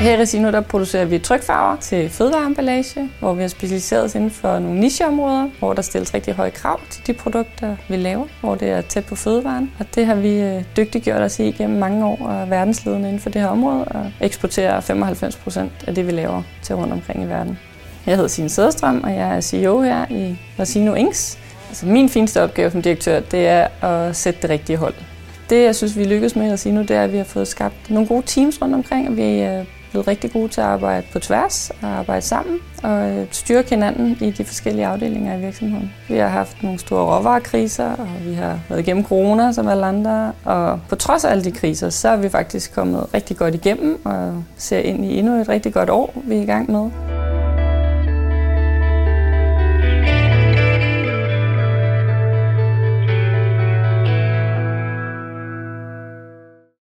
Her i Resino der producerer vi trykfarver til fødevareemballage, hvor vi har specialiseret os inden for nogle nicheområder, hvor der stilles rigtig høje krav til de produkter, vi laver, hvor det er tæt på fødevaren. Og det har vi øh, dygtiggjort os i gennem mange år og er verdensledende inden for det her område og eksporterer 95 procent af det, vi laver til rundt omkring i verden. Jeg hedder Signe Sæderstrøm, og jeg er CEO her i Resino Inks. Altså min fineste opgave som direktør, det er at sætte det rigtige hold. Det, jeg synes, vi lykkes med at sige nu, det er, at vi har fået skabt nogle gode teams rundt omkring, og vi øh, blevet rigtig gode til at arbejde på tværs og arbejde sammen og øh, styrke hinanden i de forskellige afdelinger i virksomheden. Vi har haft nogle store råvarekriser, og vi har været igennem corona som alle andre. Og på trods af alle de kriser, så er vi faktisk kommet rigtig godt igennem og ser ind i endnu et rigtig godt år, vi er i gang med.